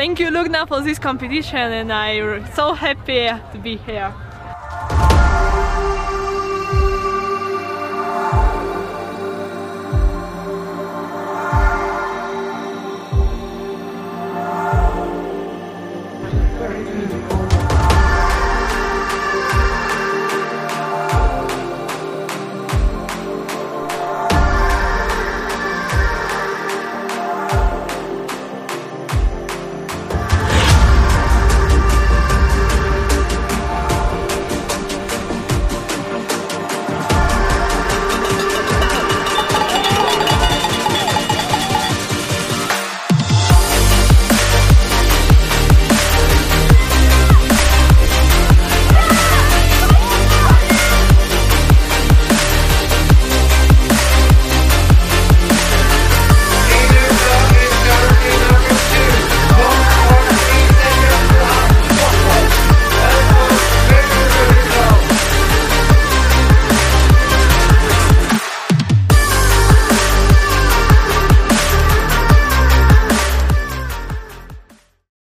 Thank you Lugna for this competition and I'm so happy to be here.